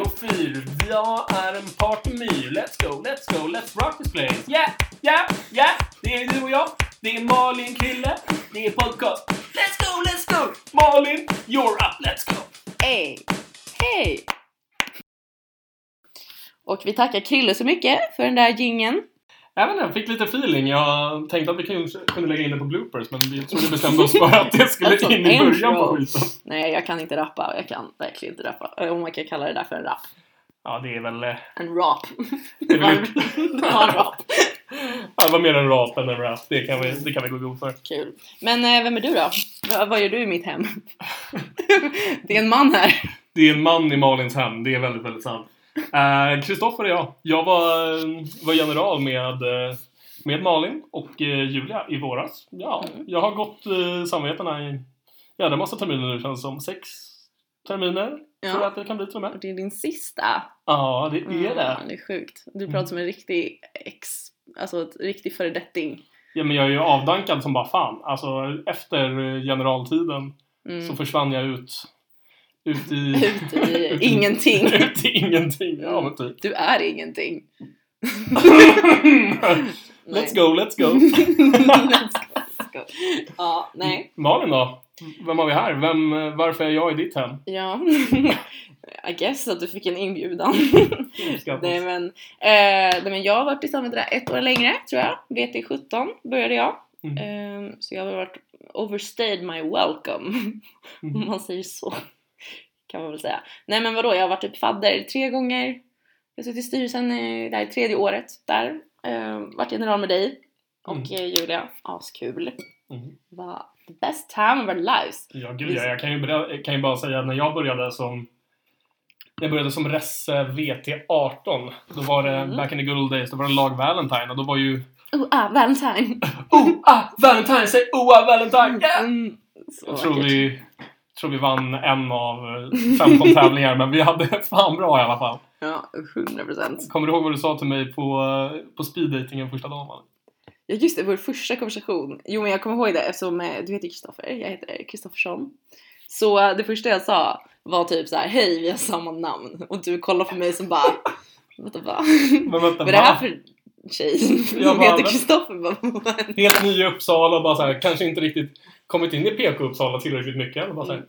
och fyr. Jag är en party. Let's go, let's go, let's rock this place. Yeah, yeah, yeah. Det är du och jag. Det är Malin Krille. Det är podcast. Let's go, let's go. Malin, you're up. Let's go. Hey! Hey! Och vi tackar Krille så mycket för den där gingen. Jag vet inte, jag fick lite feeling. Jag tänkte att vi kanske kunde lägga in det på bloopers, men vi tror vi bestämde oss för att det skulle Alltså, in i början på skiten. Nej, jag kan inte rappa. Jag kan verkligen inte rappa. Om man kan kalla det där för en rap. Ja, det är väl... eh, En rap. Det är väl en rap. Ja, det var mer en rap än en rap. Det kan vi, det kan vi gå god för. Kul. Men eh, vem är du då? Va- vad gör du i mitt hem? det är en man här. Det är en man i Malins hem, det är väldigt, väldigt sant. Eh, Kristoffer är jag. Jag var, var general med, eh, med Malin och eh, Julia i våras. Ja, Mm. jag har gått uh, samvetena i jävla massa terminer nu känns det som. Sex terminer tror jag Ja. att det kan bli till och med. Och det är din sista. Ja, det är Mm, det. det är sjukt. Du pratar Mm. som en riktig ex... Alltså ett riktig föredetting. Ja, men jag är ju avdankad som bara fan. Alltså efter generaltiden Mm. så försvann jag ut. Ut i... Ut i ingenting. ut i ingenting. Ja, men typ. Du är ingenting. let's go, let's go. let's go. Let's go. Ja, nej. Malin då? Vem har vi här? Vem, varför är jag i ditt hem? Ja. I guess att du fick en inbjudan. Nej, men, eh, nej men jag har varit i samhället där ett år längre tror jag. VT17 började jag. Mm. Eh, så jag har varit overstayed my welcome. Mm. Om man säger så. Kan man väl säga. Nej men vadå, jag har varit typ fadder tre gånger. Jag har suttit i styrelsen eh, det här tredje året där. Eh, varit general med dig. Och Mm. Julia. Askul. Mm. var the best time of our lives. Ja, gud ja. Jag kan ju, berä- kan ju bara säga att när jag började som jag började som Resse VT18 Då var det Mm. back in the good old days, då var det lag Valentine och då var ju Oh, ah, Valentine! Oh, ah, Valentine! Säg oh, ah, Valentine! Yeah! Mm, så Jag tror vi, tror vi vann en av eh, 15 tävlingar men vi hade fan bra i alla fall. Ja, 100 procent. Kommer du ihåg vad du sa till mig på, eh, på speeddatingen första dagen? Ja just det, vår första konversation. Jo men jag kommer ihåg det eftersom eh, du heter Kristoffer, jag heter Kristoffersson. Så eh, det första jag sa var typ så här: hej vi har samma namn. Och du kollade på mig som bara, vänta va? Men vänta, Vad är det här för tjej som heter? Kristoffer? Helt ny i Uppsala och bara så här, kanske inte riktigt kommit in i PK Uppsala tillräckligt mycket. Och bara här,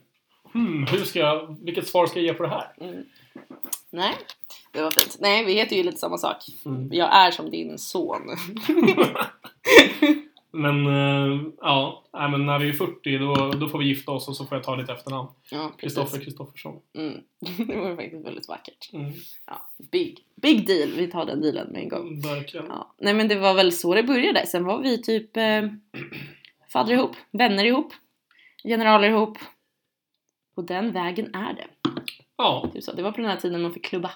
hmm, hur ska jag, vilket svar ska jag ge på det här? mm. Nej, det var fint. Nej, vi heter ju lite samma sak. Mm. Jag är som din son. Men eh, ja, nej, men när vi är 40 då, då får vi gifta oss och så får jag ta ditt efternamn. Ja, Kristoffer precis. Kristoffersson. Mm. Det var faktiskt väldigt vackert. Mm, Ja, big, big deal. Vi tar den dealen med en gång. verkligen. Ja. Nej men det var väl så det började. Sen var vi typ eh, faddrar ihop, vänner ihop, generaler ihop. Och den vägen är det. Ja, Typ så. Det var på den här tiden man fick klubba.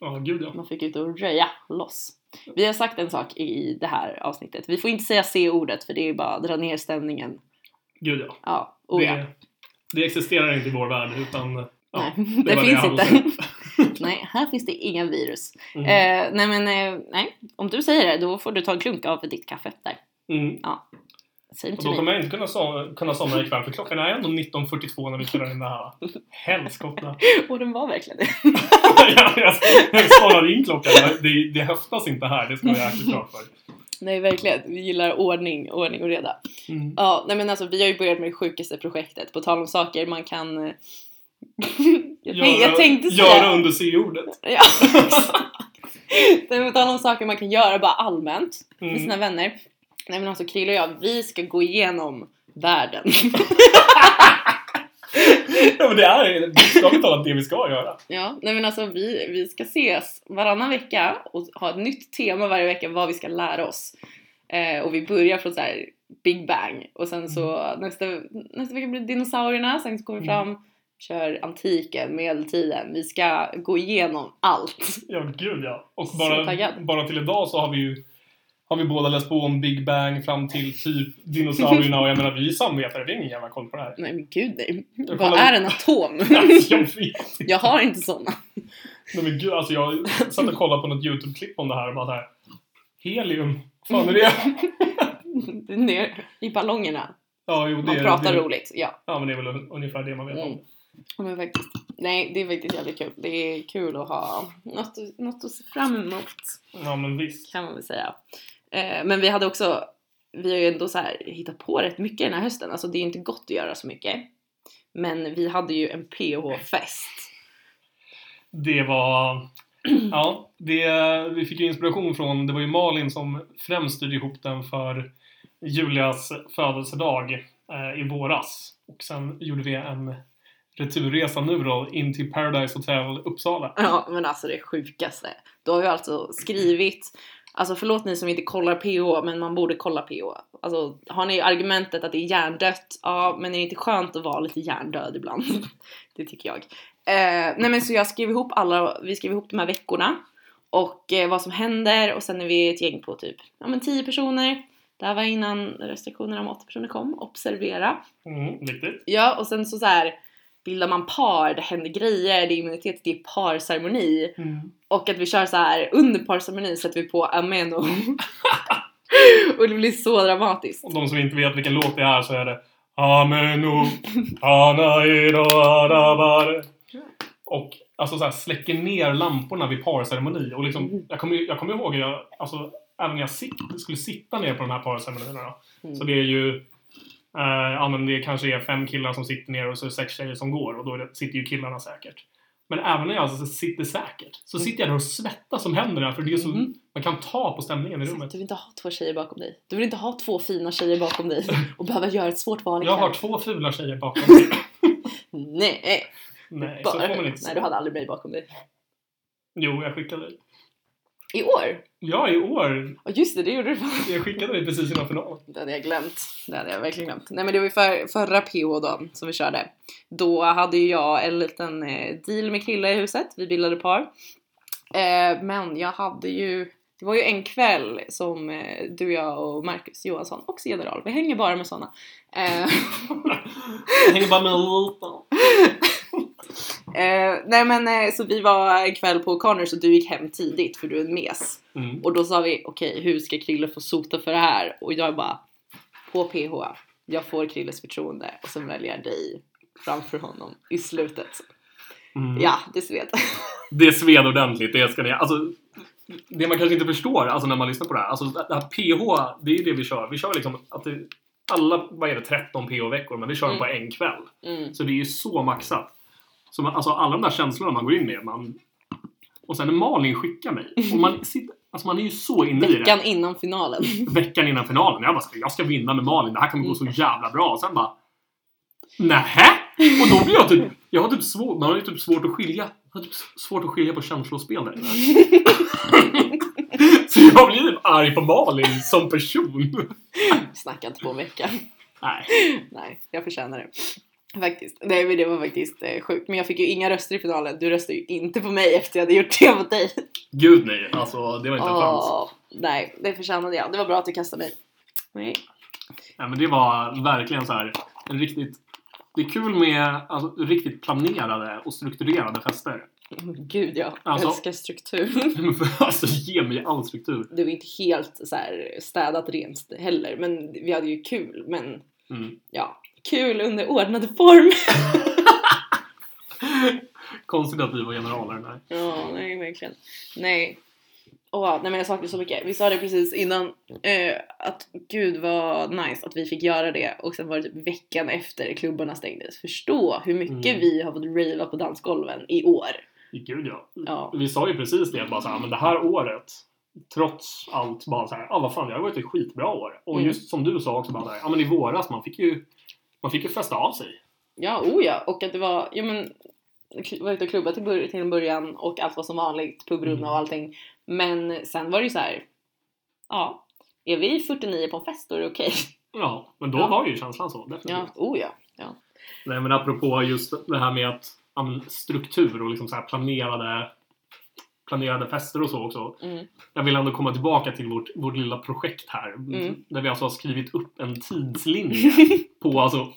ja gud ja. Man fick ut och röja loss. Vi har sagt en sak i det här avsnittet. Vi får inte säga C-ordet för det är bara att dra ner stämningen. Gud ja. Ja, oh ja. Det, det existerar inte i vår värld utan ja, Nej, det det finns jag inte. nej, här finns det inga virus. Mm. Eh, nej men eh, nej, om du säger det då får du ta en klunk av ditt kaffe där. Mm. Säg Och då kommer jag inte kunna, so kunna somna ikväll för klockan är ändå 19.42 när vi spelar in det här. Helskotta. Och den var verkligen det. jag jag, in klockan. Det, det höftas inte här, det ska jag jäkligt klart för. Nej verkligen, vi gillar ordning, ordning och reda. Mm. Ja, nej men alltså vi har ju börjat med det sjukaste projektet. På tal om saker man kan... eh, jag, tänk, jag tänkte säga... Göra under C-ordet. Ja, nej, men på tal om saker man kan göra bara allmänt med Mm. sina vänner. Nej men alltså Krille och jag, vi ska gå igenom världen. Ja men det är bokstavligt talat det vi ska göra. ja, nej men alltså vi, vi ska ses varannan vecka och ha ett nytt tema varje vecka vad vi ska lära oss. Eh, och vi börjar från så här Big Bang och sen så nästa, nästa vecka blir det dinosaurierna, sen så kommer vi fram kör antiken, medeltiden. Vi ska gå igenom allt. Ja gud ja. Och bara, bara till idag så har vi ju har vi båda läst på om Big Bang fram till typ dinosaurierna och jag menar vi är samvetare, vi har ingen jävla koll på det här. Nej men gud nej. Jag Vad är en atom? Jag vet. Jag har inte såna. Nej men gud, alltså jag satt och kollade på något YouTube-klipp om det här och bara såhär Helium, vad fan är det? Ner i ballongerna. Ja, jo, det Man är pratar det, roligt. Ja. Ja, men det är väl ungefär det man vet om. Mm. Ja, Men faktiskt, nej, det är faktiskt jävligt kul. Det är kul att ha något, något att se fram emot Ja men visst. kan man väl säga. Eh, men vi hade också, vi har ju ändå så här hittat på rätt mycket den här hösten. Alltså det är inte gott att göra så mycket. Men vi hade ju en PH-fest. Det var... Ja, det, vi fick ju inspiration från, det var ju Malin som främst styrde ihop den för Julias födelsedag eh, i våras. Och sen gjorde vi en returresa nu då in till Paradise Hotel Uppsala. Ja, men alltså det sjukaste. Då har vi alltså skrivit, alltså förlåt ni som inte kollar PH, men man borde kolla PH. Alltså har ni argumentet att det är hjärndött, ja men är det inte skönt att vara lite hjärndöd ibland? det tycker jag. Eh, nej men så jag skrev ihop alla, vi skrev ihop de här veckorna och eh, vad som händer och sen är vi ett gäng på typ, ja men 10 personer. Det här var innan restriktionerna om 8 personer kom, observera. Mm, viktigt. Ja, och sen så, så här bildar man par, det händer grejer, det är immunitet, det är parceremoni. Mm. Och att vi kör så här under parceremonin sätter vi på Ameno. och det blir så dramatiskt. Och de som inte vet vilken låt det är så är det Ameno, Anairo, Arabare. Och alltså så här, släcker ner lamporna vid parceremoni. Och liksom, jag kommer jag kommer ihåg, jag, alltså, även när jag sit, skulle sitta ner på de här parceremonierna. Mm. Så det är ju, ja men det kanske är fem killar som sitter ner och så är det sex tjejer som går. Och då sitter ju killarna säkert. Men även när jag alltså sitter säkert så sitter jag där och svettas som händer där. För det är så, Mhm. man kan ta på stämningen i rummet. Du vill inte ha två tjejer bakom dig. Du vill inte ha två fina tjejer bakom dig och behöva göra ett svårt val Jag har två fula tjejer bakom mig. Nej, Nej, så får man inte Nej, du hade aldrig mig bakom dig. Jo, jag skickade dig. I år? Ja, i år. Ja just det, det gjorde du. Jag skickade dig precis innan finalen. Det hade jag glömt. Det hade jag verkligen glömt. Nej men det var ju för, förra PH då som vi körde. Då hade ju jag en liten eh, deal med kille i huset. Vi bildade par. Eh, men jag hade ju det var ju en kväll som eh, du, jag och Marcus Johansson, också general, vi hänger bara med såna. Jag hänger bara med lite. eh, nej men eh, så vi var en kväll på Connors och du gick hem tidigt för du är en mes. Mm. Och då sa vi okej hur ska Krille få sota för det här? Och jag bara på PH, jag får Krilles förtroende och sen väljer jag dig framför honom i slutet. Mm. Ja, det sved. Det sved ordentligt, det ska ni... Alltså, det man kanske inte förstår alltså, när man lyssnar på det här. Alltså, det här PH, det är det vi kör. Vi kör liksom att det, alla, vad är det, 13 PH-veckor, men vi kör dem på en kväll. Mm. Så det är ju så maxat. Så man, alltså alla de där känslorna man går in med, man... Och sen när Malin skickar mig, och man sitter... Alltså man är ju så inne i det. Veckan innan finalen. veckan innan finalen. Jag bara, jag ska vinna med Malin. Det här kommer gå så jävla bra. Och sen bara, nähä? Och då blir jag typ, jag har typ svårt, man har ju typ svårt att skilja, jag har typ svårt att skilja på känslospel där. Så jag blir typ arg på Malin som person. Snacka inte på en vecka. Nej. Nej, jag förtjänar det. Faktiskt. Nej men det var faktiskt eh, sjukt. Men jag fick ju inga röster i finalen. Du röstade ju inte på mig efter jag hade gjort det mot dig. Gud nej. Alltså det var inte en chans. Nej, det förtjänade jag. Det var bra att du kastade mig. Nej. Nej, men det var verkligen så här en riktigt det är kul med alltså, riktigt planerade och strukturerade fester. Gud ja, Alltså- älskar struktur. Alltså ge mig all struktur. Det var inte helt så här städat rent heller, men vi hade ju kul. Men Mm. ja, kul under ordnade form. Konstigt att vi var generaler. Nej. Ja, nej verkligen. Nej. Åh, nej men jag saknar så mycket. Vi sa det precis innan eh, att gud vad nice att vi fick göra det och sen var det typ veckan efter klubbarna stängdes. Förstå hur mycket Mm. vi har fått ravea på dansgolven i år. Gud ja. Ja. Vi sa ju precis det, bara så här, men det här året, trots allt, bara så här, ah, vad fan, det har varit ett skitbra år. Och Mm. just som du sa också, bara där, ja men i våras, man fick ju, man fick ju festa av sig. Ja, oh ja. Och att det var, ja men, var ute och klubba till, till en början och allt var som vanligt, pubrunna Mm. och allting. Men sen var det ju så här, ja, är vi 49 på en fest då är det okej. Ja, men då Ja. var ju känslan så, definitivt. Ja, oh ja. ja. Nej, men apropå just det här med att, struktur och liksom så här planerade, planerade fester och så också. Mm. Jag vill ändå komma tillbaka till vårt, vårt lilla projekt här. Mm. Där vi alltså har skrivit upp en tidslinje på alltså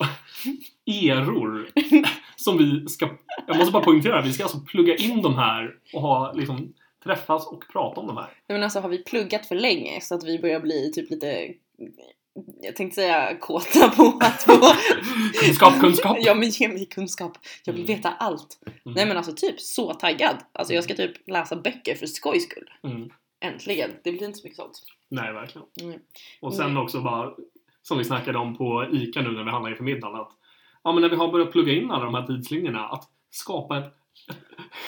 eror. Som vi ska, jag måste bara poängtera, vi ska alltså plugga in de här och ha liksom träffas och prata om de här. Nej, Men alltså har vi pluggat för länge så att vi börjar bli typ lite jag tänkte säga kåta på att få... Kunskap, kunskap. Ja men ge mig kunskap. Jag vill Mm. veta allt. Mm. Nej men alltså typ så taggad. Alltså jag ska typ läsa böcker för skojs skull. Mm. Äntligen. Det blir inte så mycket sånt. Nej, verkligen. Mm. Och sen Mm. också bara, som vi snackade om på ICA nu när vi handlade inför middagen, att ja, men när vi har börjat plugga in alla de här tidslinjerna, att skapa ett,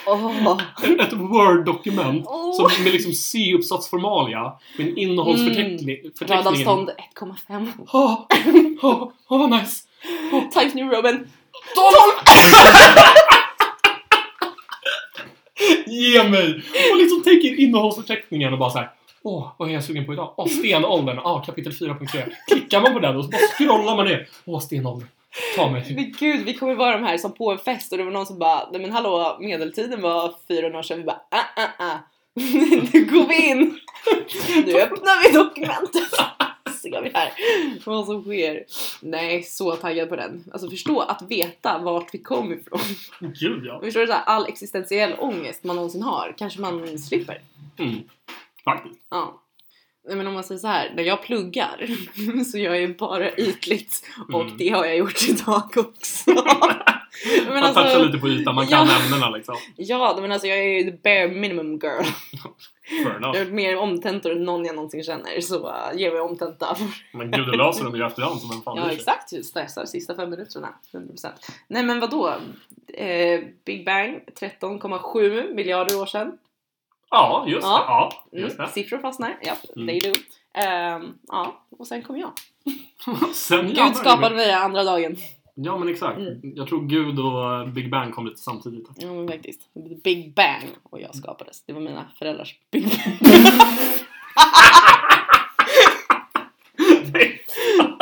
Åh! ett Word-dokument Åh. som med liksom C-uppsatsformalia med en innehållsförteckning. förteckningen. Radavstånd 1,5. Åh, åh, åh, vad nice! Times New Roman. Ge mig! Och liksom tänker innehållsförteckningen och bara så här. Åh, vad är jag sugen på idag? Åh, stenåldern. Ah, kapitel 4.3. Klickar man på den och så bara scrollar man ner. Åh, stenåldern. Ta mig. Men gud, vi kommer vara de här som på en fest och det var någon som bara Nej men hallå, medeltiden var 400 år sedan. Vi bara ah ah ah. nu går vi in. Nu öppnar vi dokumentet. Ser vi här vad som sker. Nej, så taggad på den. Alltså förstå att veta vart vi kom ifrån. Gud ja. Förstår du så här, all existentiell ångest man någonsin har kanske man slipper. Mm. Faktiskt. Ja. Men om man säger så här, när jag pluggar så gör jag ju bara ytligt och Mm. det har jag gjort idag också. men Man alltså, touchar lite på ytan, man kan ja. ämnena liksom. Ja, men alltså jag är ju the bare minimum girl. Fair Jag har gjort mer omtentor än någon jag någonsin känner så uh, ge mig omtenta. Men gud, du löser dem ju efterhand som en fan Ja exakt, just stressar sista fem minuterna. 100%. Nej men vadå? Eh, Big Bang 13,7 miljarder år sedan. Ja, just Ja. det. Ja, Mm, just det. siffror fastnar, japp, Mm. they do. Ehm, ja, och sen kom jag. Sen Gud skapade mig andra dagen. Ja, men exakt. Mm. Jag tror Gud och Big Bang kom lite samtidigt. Ja men faktiskt. Big Bang och jag skapades. Det var mina föräldrars Big Bang.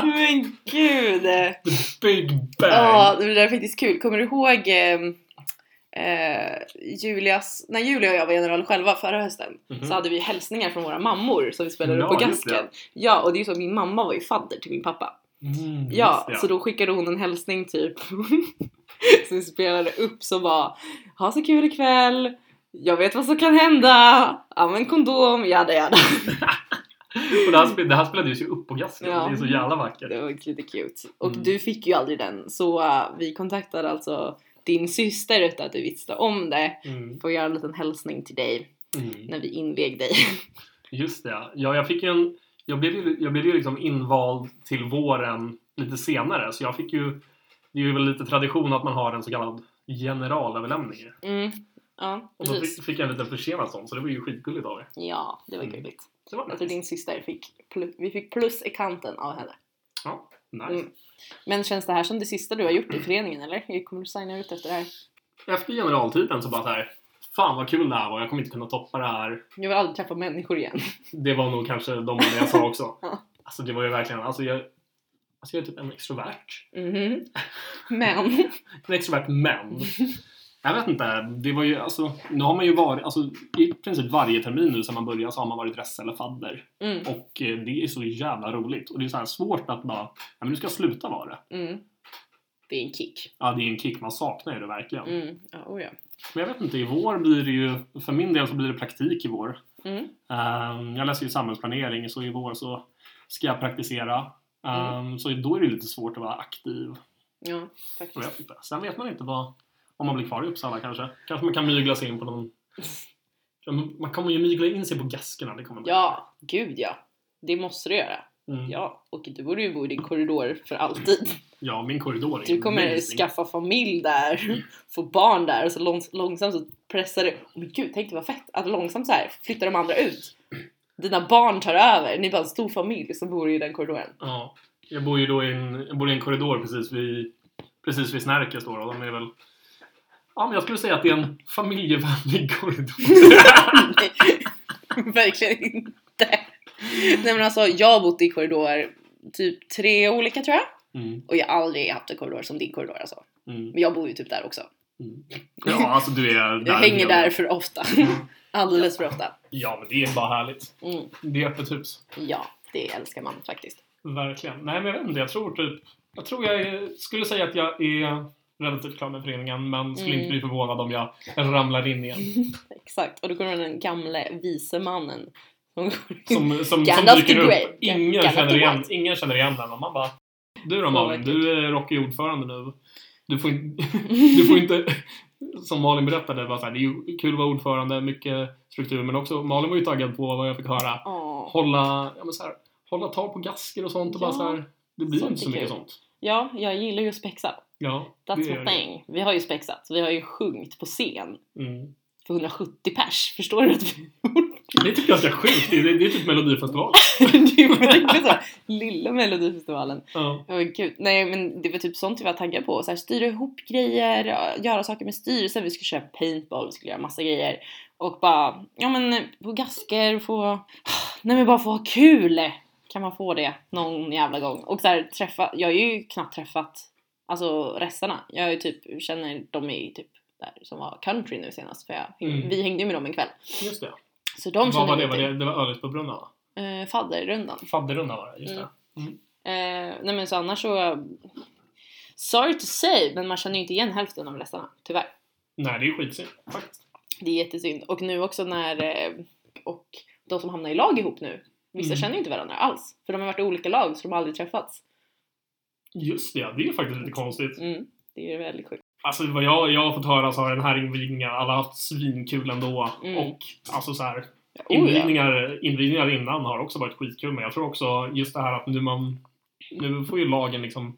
men gud! Big Bang! Ja, det där är faktiskt kul. Kommer du ihåg ehm, eh, Julias, när Julia och jag var general själva förra hösten Mhm. så hade vi hälsningar från våra mammor som vi spelade upp Ja, på gasken. Ja, och det är ju så att min mamma var ju fadder till min pappa. Mm, Ja, det. så då skickade hon en hälsning typ som vi spelade upp som var Ha så kul ikväll, jag vet vad som kan hända, använd kondom, jada jada. Och det, här spel, det här spelades ju upp på gasken. Ja. Det är så jävla vackert. Det var lite cute. Och Mm. du fick ju aldrig den så uh, vi kontaktade alltså din syster utan att du visste om det Mm, att göra en liten hälsning till dig mm. när vi invigde dig. Just det. Ja, jag fick en... Jag blev ju, jag blev ju liksom invald till våren lite senare. Så jag fick ju... Det är ju väl lite tradition att man har en så kallad generalöverlämning. Mm. Ja, Och då precis. fick, fick jag en liten försenad sån, så det var ju skitgulligt av er. Ja, det var Mm. gulligt. Det var Jag tror din syster fick, vi fick plus i kanten av henne. Ja, nice. Mm. Men känns det här som det sista du har gjort i föreningen eller? Kommer du signa ut efter det här? Efter generaltiden så bara så här. Fan vad kul det här var, jag kommer inte kunna toppa det här. Jag vill aldrig träffa människor igen. Det var nog kanske de jag sa också. Ja. Alltså det var ju verkligen, alltså jag, alltså jag är typ en extrovert. Mhm. Men. En extrovert men. Jag vet inte, det var ju alltså, nu har man ju varit, alltså i princip varje termin nu sedan man började så har man varit rest eller fadder. Mm. Och eh, det är så jävla roligt. Och det är så svårt att bara, men nu ska jag sluta vara det. Mm. Det är en kick. Ja det är en kick, man saknar ju det verkligen. Mm. Ja, oh ja. Men jag vet inte, i vår blir det ju, för min del så blir det praktik i vår. Ehm, jag läser ju samhällsplanering så i vår så ska jag praktisera. Ehm, Så då är det lite svårt att vara aktiv. Ja, Jag faktiskt. vet inte. Sen vet man inte vad, om man blir kvar i Uppsala kanske. Kanske man kan mygla sig in på någon... Man kommer ju mygla in sig på gaskerna. Det kommer Ja, gud ja. Det måste du göra. Mm. Ja, och du borde ju bo i din korridor för alltid. ja, min korridor är Du kommer amazing. skaffa familj där, få barn där och så långs- långsamt så pressar du. Oh, men gud, tänk dig vad fett att långsamt så här flyttar de andra ut. Dina barn tar över, ni är bara en stor familj som bor i den korridoren. Ja. Jag bor ju då i en, jag bor i en korridor precis vid, precis vid Snärkes då. och De är väl... Ja, men jag skulle säga att det är en familjevänlig korridor. Verkligen inte. Nej men alltså, jag har bott i korridor typ tre olika tror jag. Mm, Och jag har aldrig haft en korridor som din korridor alltså. mm, Men jag bor ju typ där också. mm. Ja, alltså du är där. Jag hänger där för ofta. Alldeles för ofta. Ja, men det är bara härligt. Mm. Det är öppet hus. Ja, det älskar man faktiskt. Verkligen. Nej, men jag vet inte. Jag tror typ... Jag tror jag skulle säga att jag är relativt klar med föreningen, men skulle Mm. inte bli förvånad om jag ramlar in igen. Exakt. Och då kommer den gamle vise mannen som, som, som Gandalf dyker upp. Ingen Gandalf känner, igen, ingen känner igen den och man bara Du då Malin, du är Rocky-ordförande nu. Du får, inte, du får inte, som Malin berättade, bara så här, det är ju kul att vara ordförande, mycket struktur, men också Malin var ju taggad på vad jag fick höra. Åh. Hålla, ja, men så här, hålla tag på gasker och sånt och bara Ja, så här, det blir inte så mycket kul. sånt. Ja, jag gillar ju att spexa. Ja, That's my thing. Vi har ju spexat. Vi har ju sjungit på scen Mm. för 170 pers. Förstår du att vi Det är typ ganska sjukt, det är, det är typ Melodifestival. Det är verkligen så. Lilla melodifestivalen. Ja. Åh gud. Nej men det var typ sånt vi var taggade på. Så här, styra ihop grejer, göra saker med styrelsen. Vi skulle köra paintball, vi skulle göra massa grejer. Och bara, ja men få gasker, få... Nej men bara få ha kul! Kan man få det någon jävla gång? Och så här, träffa, jag har ju knappt träffat alltså resterna. Jag ju typ, känner de är typ där som var country nu senast. För jag, Mm. vi hängde ju med dem en kväll. Just det. Så de Vad var det? Var det, det var Ölis på Brunna va? Eh, fadderrundan. Fadderrunda var det, just Mm. det. Eh, nej men så annars så... Sorry to say, men man känner ju inte igen hälften av läsarna, tyvärr. Nej, det är ju skitsynd faktiskt. Det är jättesynd. Och nu också när... Eh, och de som hamnar i lag ihop nu, vissa Mm. känner ju inte varandra alls. För de har varit i olika lag, så de har aldrig träffats. Just det, det är faktiskt lite konstigt. Mm, det är väldigt sjukt. Alltså vad jag, jag har fått höra så har den här invigningen, alla har haft svinkul ändå. Mm. Och alltså så här, Oh, invigningar, invigningar innan har också varit skitkul. Men jag tror också just det här att nu man, nu får ju lagen liksom,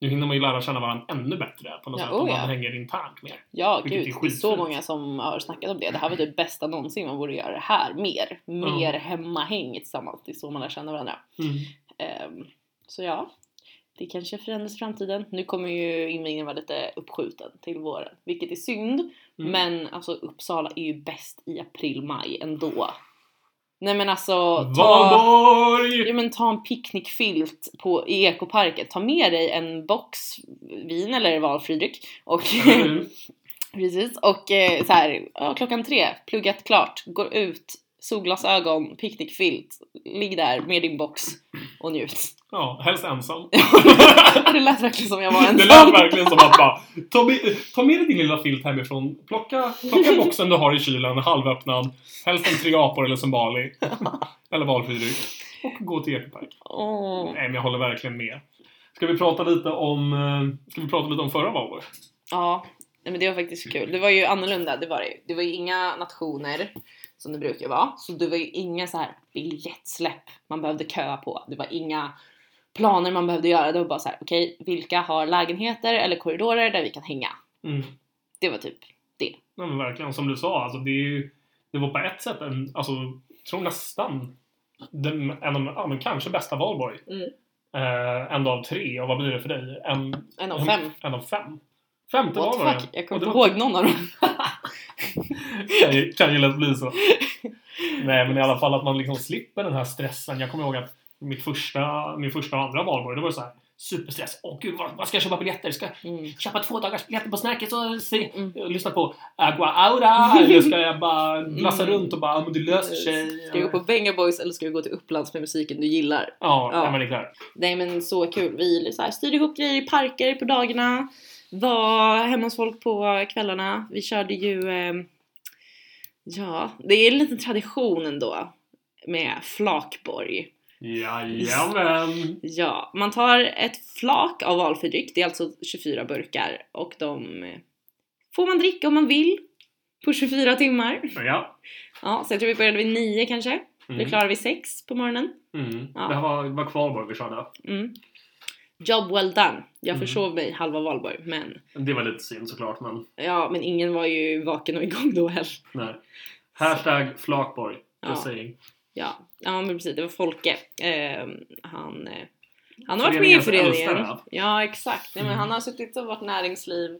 nu hinner man ju lära känna varandra ännu bättre på något Ja, sätt. oh, och ja. man hänger internt mer. Ja, gud. Det är så många som har snackat om det. Det här var det bästa någonsin. Man borde göra det här mer. Mer hemmahäng tillsammans. Det är så man lär känna varandra. Mm. Ehm, så ja, det kanske förändras i framtiden. Nu kommer ju invigningen vara lite uppskjuten till våren, vilket är synd. Mm. Men alltså Uppsala är ju bäst i april-maj ändå. Nej men alltså, ta, ja, men ta en picknickfilt på, i ekoparken. Ta med dig en box vin eller valfri dryck. Och, Mm. precis, och eh, så här, ja, klockan tre, pluggat klart, går ut, solglasögon, picknickfilt, ligg där med din box och njut. Ja, helst ensam. det lät verkligen som jag var Det ensam. lät verkligen som att bara, ta med, ta med dig din lilla filt hemifrån, plocka, plocka boxen du har i kylen, halvöppnad, helst en tre apor eller Zumbali. eller valfri dryck. Och gå till Ekopark. Åh. Nej, men jag håller verkligen med. Ska vi prata lite om, eh, ska vi prata lite om förra Valborg? Ja, men det var faktiskt kul. Det var ju annorlunda, det var det. Det var ju inga nationer som det brukar vara. Så det var ju inga så här biljettsläpp man behövde köa på. Det var inga planer man behövde göra. Det var bara så här, okej, vilka har lägenheter eller korridorer där vi kan hänga? Mm. Det var typ det. Ja, men verkligen, som du sa, alltså det, är ju, det var på ett sätt en, alltså, jag tror nästan den, en av, ja, men kanske bästa Valborg. Mm. Eh, en av tre, och vad blir det för dig? En, En av fem. En av fem. Femte What Valborg. fuck? Jag kommer inte ihåg någon av dem. Kan, ju, kan ju lätt bli så. Nej, men i alla fall att man liksom slipper den här stressen. Jag kommer ihåg att mitt första, min första och andra valborg, det var så här superstress. Åh gud, vad, ska jag köpa biljetter? Ska jag Mm. köpa två dagars biljetter på Snärket och se, Mm. lyssna på Agua Aura? Eller ska jag bara lassa Mm. runt och bara, "Ja, men det löser sig? Ska jag gå på Venga Boys eller ska jag gå till Upplands med musiken du gillar? Ja, Ja. men det är klart. Nej men så kul. Vi så här, styrde ihop grejer i parker på dagarna. Var hemma hos folk på kvällarna. Vi körde ju... Eh, ja, det är en liten tradition ändå. Med flakborg. Jajamän! Ja, man tar ett flak av valfri dryck. Det är alltså 24 burkar. Och de får man dricka om man vill. På 24 timmar. Ja. Ja, så jag tror vi började vid 9 kanske. Mm. Vi klarade vid 6 på morgonen. Mm. Ja. Det här var, var kvalborg vi körde. Mm. Job well done. Jag Mm. försov mig halva valborg, men Det var lite synd såklart, men ja, men ingen var ju vaken och igång då heller. nej. Hashtag flakborg. Ja. Saying. Ja, ja men precis. Det var Folke. Eh, han, eh, han har varit med i föreningen. äldsta, va? Ja, exakt. Nej, men Mm. han har suttit och varit näringsliv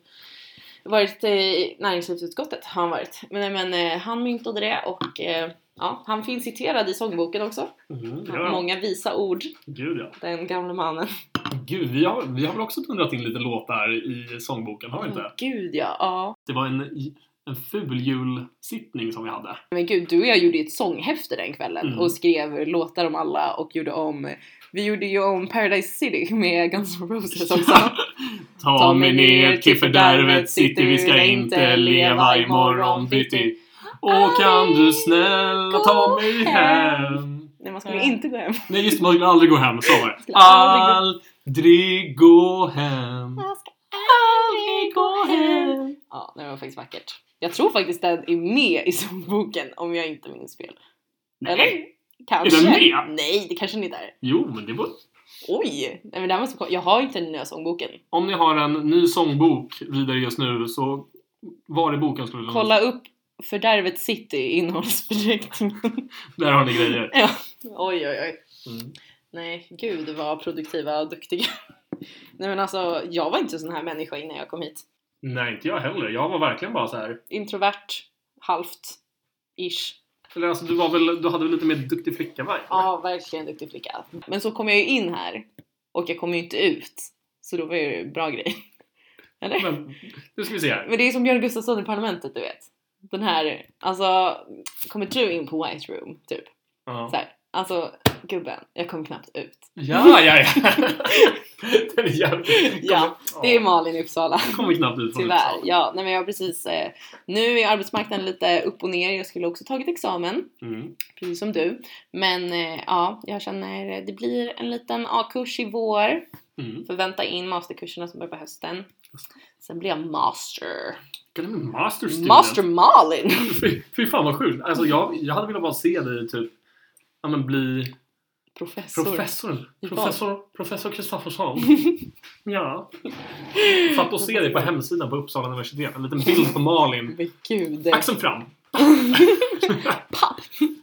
varit i näringslivsutskottet har han varit. Men, men eh, han myntade det och eh, ja, han finns citerad i sångboken också. Mm, ja. Många visa ord, Gud ja. den gamle mannen. Gud, vi har, vi har väl också dundrat in lite låtar i sångboken, har vi inte? Gud ja, ja. Det var en, en ful julsittning som vi hade. Men gud, du och jag gjorde ju ett sånghäfte den kvällen Mm. och skrev låtar om alla och gjorde om vi gjorde ju om Paradise City med Guns N' Roses också. Ta mig ner till fördärvet city, vi ska inte leva imorgon bitti. Och kan du snälla ta mig hem. Nej, man skulle Nej. inte gå hem. Nej just man skulle aldrig gå hem. Så var det. Aldrig gå hem. Jag ska aldrig gå hem. Ja, det var faktiskt vackert. Jag tror faktiskt den är med i sångboken om jag inte minns fel. Eller? Nej. Kanske. Är den med? Nej, det kanske den inte är. Jo, men det var... Oj! Nej, men det här måste, jag har inte den nya sångboken. Om ni har en ny sångbok vidare just nu så var i boken skulle du Kolla upp Fördärvet City innehållsförteckningen. Där har ni grejer. ja. Oj, oj, oj. Mm. Nej, gud vad produktiva och duktiga. Nej men alltså, jag var inte en sån här människa innan jag kom hit. Nej, inte jag heller. Jag var verkligen bara så här. Introvert, halvt, ish. Eller alltså, du, var väl, du hade väl lite mer duktig flicka va? Ja, verkligen duktig flicka. Men så kom jag ju in här och jag kom ju inte ut. Så då var det ju en bra grej. Eller? Men, nu ska vi se här. Men det är som Björn Gustafsson i Parlamentet, du vet. Den här, alltså, kommer du in på White Room, typ? Ja. Så här, alltså, gubben, jag kom knappt ut. Ja, ja, ja. Den är jävligt... Ja, Det är Malin i Uppsala. kommer knappt ut från Tyvärr. Uppsala. Ja, nej men jag har precis, eh, nu är arbetsmarknaden lite upp och ner. Jag skulle också tagit examen, Mm. precis som du. Men eh, ja, jag känner det blir en liten A-kurs i vår. Mm. Förvänta in masterkurserna som börjar på hösten. Sen blir jag master. Master? Master Malin! Fy, fy fan vad sjukt. Alltså jag, jag hade velat bara se dig typ ja, men bli Professor. professor. Professor Professor Kristoffersson. ja. Fatt att se dig på hemsidan på Uppsala universitet. En liten bild på Malin. Men gud. Axeln fram. Papp.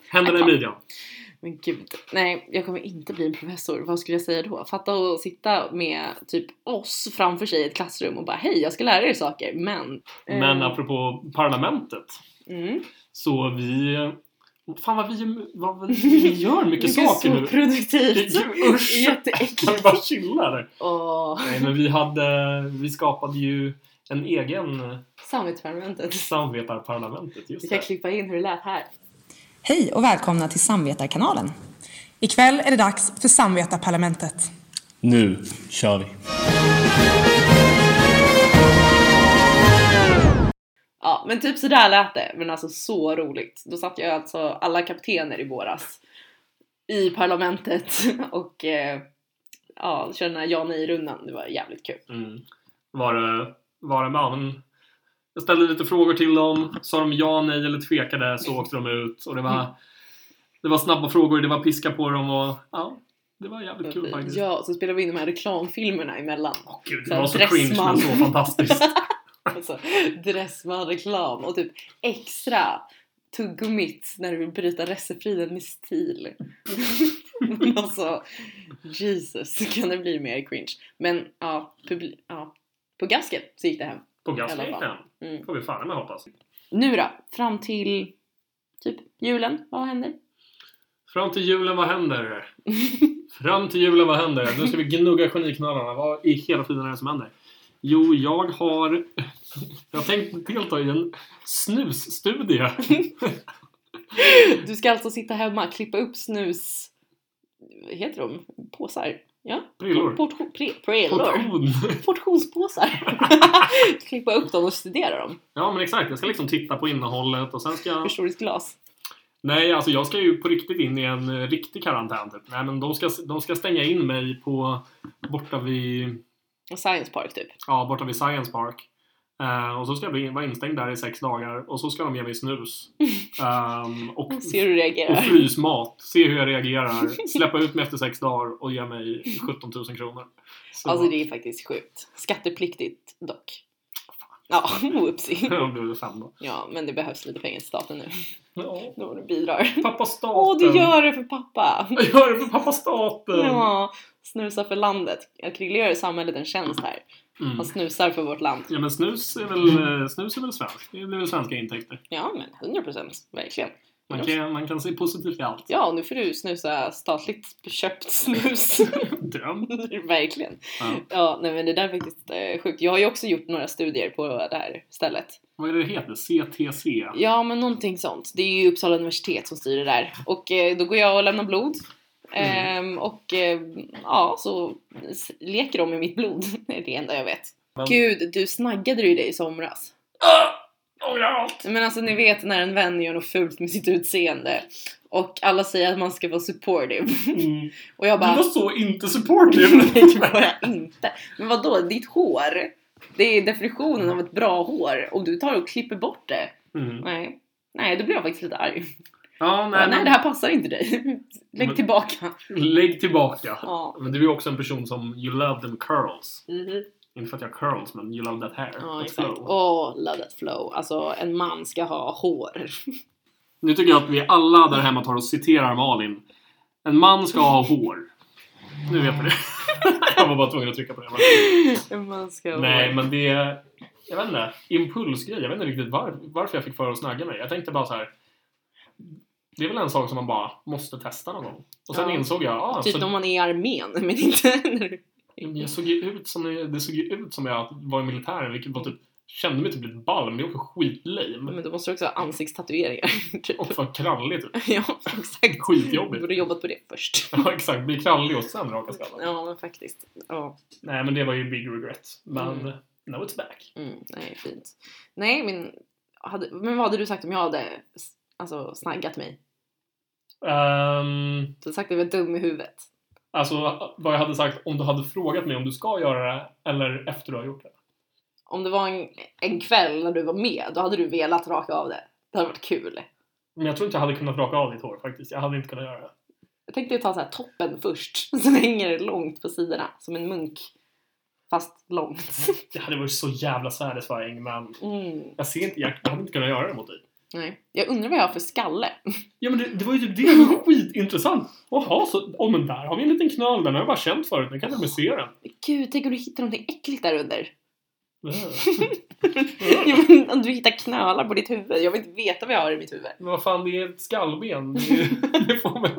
Händerna i midjan. Men gud. Nej, jag kommer inte bli en professor. Vad skulle jag säga då? Fatta att sitta med typ oss framför sig i ett klassrum och bara hej, jag ska lära er saker, men... Men eh, apropå parlamentet. mm. Så vi... Fan vad vi, vad vi, vi gör mycket saker nu. produktivt. Usch! Jätteäckligt. Kan vi bara chilla där? Åh, Nej men vi hade... Vi skapade ju en egen samvetarparlamentet. Vi Just kan det. klippa in hur det lät här. Hej och välkomna till Samvetarkanalen. Ikväll är det dags för Samvetarparlamentet. Nu kör vi! Ja, men typ sådär lät det. Men alltså så roligt. Då satt jag alltså alla kaptener i våras i parlamentet och eh, ja, körde den här ja nej-rundan. Det var jävligt kul. Mm. Var det... Var det men jag ställde lite frågor till dem. Sa de ja, nej eller tvekade så åkte de ut. Och det var... Det var snabba frågor, det var piska på dem och ja, det var jävligt kul faktiskt. Ja, så spelade vi in de här reklamfilmerna emellan. Åh, gud, Så det här var så cringe men så fantastiskt. Alltså, Dressman-reklam och typ extra tuggummit när du vill bryta receptiden med stil. Alltså, Jesus, kan det bli mer cringe? Men ja, publi- ja på gasken så gick det hem. På I alla gasliken. fall. Mm. Får vi fan med hoppas. Nu då, fram till typ julen, vad händer? Fram till julen, vad händer? Fram till julen, vad händer? Nu ska vi gnugga geniknölarna. Vad i hela tiden är det som händer? Jo, jag har... Jag har tänkt delta i en snusstudie. Du ska alltså sitta hemma, klippa upp snus... Vad heter de? Påsar? Ja? Prillor. Portion, pre, prillor. Portion. Portionspåsar. klippa upp dem och studera dem. Ja, men exakt. Jag ska liksom titta på innehållet och sen ska jag... Historiskt glas. Nej, alltså jag ska ju på riktigt in i en eh, riktig karantän typ. Nej, men de ska, de ska stänga in mig på... Borta vid... Och Science Park typ. Ja, borta vid Science Park. Eh, och så ska jag bli, vara instängd där i sex dagar och så ska de ge mig snus. Ehm, och, Se hur du och reagerar. frysmat. Se hur jag reagerar. Släppa ut mig efter sex dagar och ge mig 17 000 kronor. Så, Alltså det är faktiskt sjukt. Skattepliktigt dock. Ja, whoopsie. blir det fem då. Ja, men det behövs lite pengar till staten nu. Ja. Du bidrar. Pappa staten. Åh, du gör det för pappa! Jag gör det för pappa staten. Ja, snusa för landet. Krille gör samhället en tjänst här. Mm. Han snusar för vårt land. Ja men snus är väl, eh, snus är väl svenskt? Det blir väl svenska intäkter? Ja, men 100 procent. Verkligen. Man kan, man kan se positivt i allt. Ja, nu får du snusa statligt köpt snus. Dröm. Verkligen. Ja. Ja, nej men det där är faktiskt eh, sjukt. Jag har ju också gjort några studier på det här stället. Vad är det det heter? CTC? Ja, men någonting sånt. Det är ju Uppsala universitet som styr det där. Och eh, då går jag och lämnar blod. Ehm, och eh, ja, så leker de med mitt blod. Det är det enda jag vet. Men- Gud, du snaggade ju dig i somras. Ångrar Men alltså ni vet när en vän gör något fult med sitt utseende och alla säger att man ska vara supportive. Mm. Och jag Du bara var så inte supportive. Nej det var jag inte. Men vad då? ditt hår? Det är definitionen av ett bra hår. Och du tar och klipper bort det. Mm. Nej. Nej, då blir jag faktiskt lite arg. Ja, Nej, nej, nej det här passar inte dig. Lägg Men- tillbaka. Lägg tillbaka. Ja. Men du är också en person som you love them curls. Mhm. Inte för att jag har curls, men you love that hair. Ja, exakt. Åh, love that flow. Alltså, en man ska ha hår. Nu tycker jag att vi alla där hemma tar och citerar Malin. En man ska ha hår. Nu vet vi det. jag var bara tvungen att trycka på det. En man ska ha Nej, hår. men det är... Jag vet inte. Impulsgrej. Jag vet inte riktigt var, varför jag fick för att snagga mig. Jag tänkte bara så här. Det är väl en sak som man bara måste testa någon gång. Och sen Ja. insåg jag, ah, Typ så, om man är i armén, men inte när du... jag såg ju ut som, det såg ju ut som jag var i militären, vilket var typ, kände mig typ lite ball, men det var också skitlame. Men då måste du också ha ansiktatueringar. typ. Och för krallig typ. ja, exakt. Du Skitjobbigt. borde jobbat på det först. Ja, exakt. Bli krallig och sen raka skallen. Ja, men faktiskt. Ja. Nej, men det var ju big regret. Men Mm. now it's back. Mm, nej, fint. Nej, men, hade, men vad hade du sagt om jag hade alltså, snaggat mig? Ehm, Du hade sagt att jag var dum i huvudet. Alltså, vad jag hade sagt om du hade frågat mig om du ska göra det eller efter du har gjort det. Om det var en, en kväll när du var med, då hade du velat raka av det. Det hade varit kul. Men jag tror inte jag hade kunnat raka av ditt hår faktiskt. Jag hade inte kunnat göra det. Jag tänkte ta så här toppen först, så hänger det långt på sidorna. Som en munk. Fast långt. Det hade varit så jävla satisfying, men Mm. jag ser inte, jag, jag hade inte kunnat göra det mot dig. Nej. Jag undrar vad jag har för skalle. Ja men det, det var ju typ det var skitintressant. Jaha, så, oh, men där har vi en liten knöl, den har jag bara känt förut, nu kan jag se den. Gud, tänk om du hittar någonting äckligt där under. Ja, men om du hittar knölar på ditt huvud. Jag vill inte veta vad jag har i mitt huvud. Men vad fan, det är ett skallben. Det, är- det får man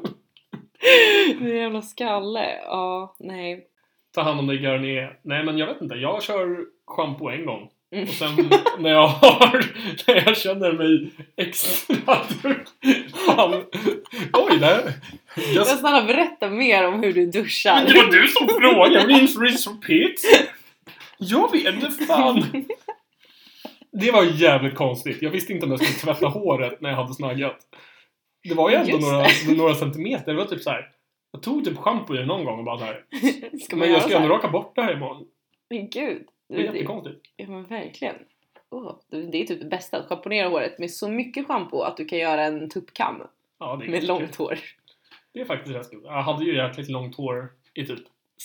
Det är en jävla skalle. Ja, nej. ta hand om det Garnier. Nej men jag vet inte, jag kör shampoo en gång. Mm. Och sen när jag har, när jag känner mig extra Fan. Oj, här. Jag snälla berätta mer om hur du duschar. det var du som frågade, rinse, rinse, repeat. Jag vet inte fan. Det var jävligt konstigt. Jag visste inte om jag skulle tvätta håret när jag hade snaggat. Det var ju ändå Just några, några centimeter. Det var typ så här. Jag tog typ schampo i det någon gång och bara så här. Ska man Men jag ska ändå raka bort det här imorgon. Men gud. Det är jättekonstigt. Ja men verkligen. Åh, det är typ det bästa, att schamponera håret med så mycket schampo att du kan göra en tuppkam Ja, med långt hår. Det är faktiskt rätt kul. Jag hade ju jäkligt långt hår i typ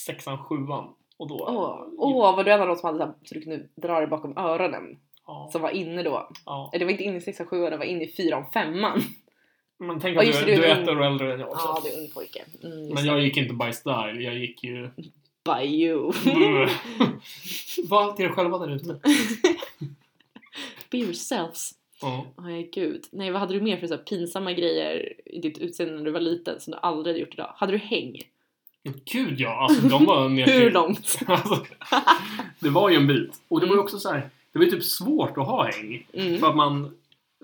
sexan, sjuan. Och då... Åh, åh vad du ändå något som hade så, här, så du kunde dra det bakom öronen. Ja, Som var inne då. Eller det var inte inne i 6 7 det var inne i 4 och 5 Men tänk att du, det, du du är ett år äldre än jag också. Ja, det är ung pojke. Mm, Men det. jag gick inte by style, jag gick ju... By you. Var allt er själva där ute. Be yourselves. Ja. Åh gud. Nej, vad hade du mer för så pinsamma grejer i ditt utseende när du var liten som du aldrig hade gjort idag? Hade du häng? Gud ja, alltså de var mer Hur långt? Alltså, det var ju en bit. Och det var ju Mm. också så här. Det var ju typ svårt att ha häng. Mm. För att man...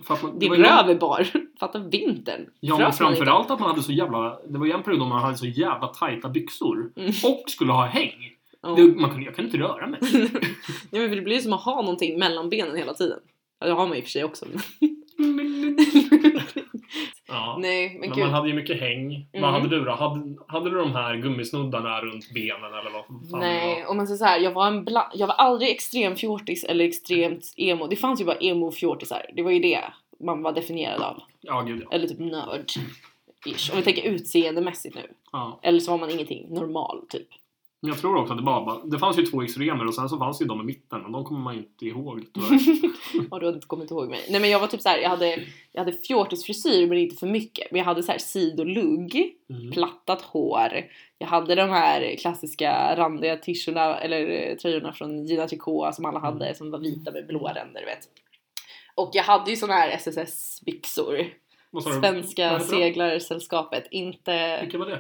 Man det var ju- röv är bar. Fatta vintern. Ja, men framförallt att man hade så jävla... Det var ju en period då man hade så jävla tajta byxor. Mm. Och skulle ha häng. Ja. Det, man kunde, jag kunde inte röra mig. ja, men det blir ju som att ha någonting mellan benen hela tiden. Ja, det har man ju i och för sig också. Ja. Nej, men Men man hade ju mycket häng. Mm. Vad hade du då? Hade, hade du de här gummisnuddarna runt benen eller vad fan Nej, om man säger så här, jag var en bla- jag var aldrig extrem fjortis eller extremt emo. Det fanns ju bara emo fjortisar. Det var ju det man var definierad av. Ja, gud ja. Eller typ nörd. Ish. Om vi tänker utseendemässigt nu. ja. Eller så var man ingenting. Normal typ. Men jag tror också att det bara. Det fanns ju två extremer och sen så fanns ju de i mitten och de kommer man ju inte ihåg tyvärr. Ja, du har inte kommit ihåg mig. Nej men jag var typ så här, jag hade, jag hade fjortisfrisyr men inte för mycket. Men jag hade så här sidolugg, Mm. plattat hår. Jag hade de här klassiska randiga t-shirtarna eller eh, tröjorna från Gina Tricot som alla hade som var vita med blåa ränder du vet. Och jag hade ju såna här SSS-byxor. Svenska seglarsällskapet. Inte... Vilka var det?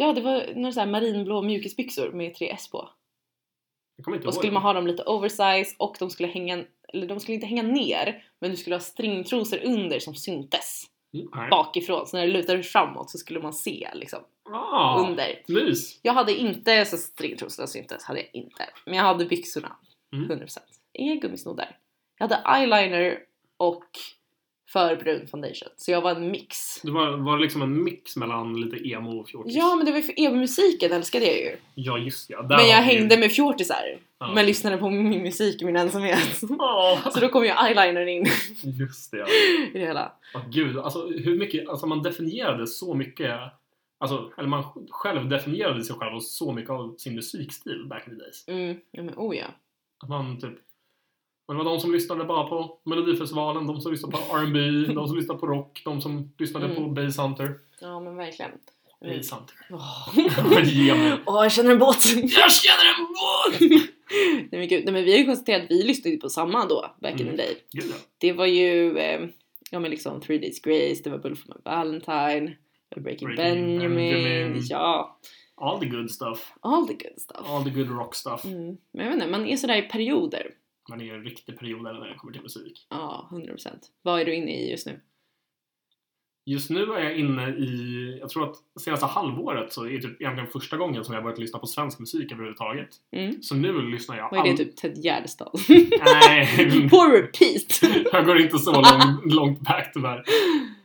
Ja det var några så här marinblå mjukisbyxor med tre S på. Och skulle man ha dem lite oversize och de skulle hänga, eller de skulle inte hänga ner men du skulle ha stringtrosor under som syntes Mm, bakifrån. Så när du lutade framåt så skulle man se liksom Ah, under. mys. Jag hade inte så stringtrosorna syntes, hade jag inte. Men jag hade byxorna. Mm. 100%. Inga gummisnoddar. Jag hade eyeliner och för brun foundation. Så jag var en mix. Det var, var det liksom en mix mellan lite emo och fjortis? Ja men det var ju för emo-musiken älskade jag ju. Ja, just ja. Där Men jag vi ju- hängde med fjortisar. Ja. Men lyssnade på min musik i min ensamhet. Åh, Så då kom ju eyeliner in just det ja. i det hela. Åh, gud, alltså hur mycket, alltså man definierade så mycket, alltså, eller man själv definierade sig själv och så mycket av sin musikstil back in the days. Mm, ja men oh ja. Att man typ, men det var de som lyssnade bara på Melodifestivalen, de som lyssnade på R&B, de som lyssnade på rock, de som lyssnade Mm. på Bass Hunter. Ja men verkligen. Mm. Bass Hunter. Åh, Ge mig. Åh, jag känner en båt! Jag känner en båt! Nej men gud, nej men vi har ju konstaterat att vi lyssnade på samma då, back in the Mm. day. Gud ja. Det var ju, eh, ja men liksom Three Days Grace, det var Bullet for my Valentine, Breaking, Breaking Benjamin, Benjamin. ja, All the good stuff. all the good stuff. All the good rock stuff. Mm. Men jag vet inte, man är sådär i perioder. Man är i en riktig period när det kommer till musik. Ja, 100%. Vad är du inne i just nu? Just nu är jag inne i, jag tror att senaste halvåret så är det typ egentligen första gången som jag börjat lyssna på svensk musik överhuvudtaget. Mm. Så nu lyssnar jag Vad är det, all- typ Ted Gärdestad? Nej, På repeat! jag går inte så långt, långt back tyvärr.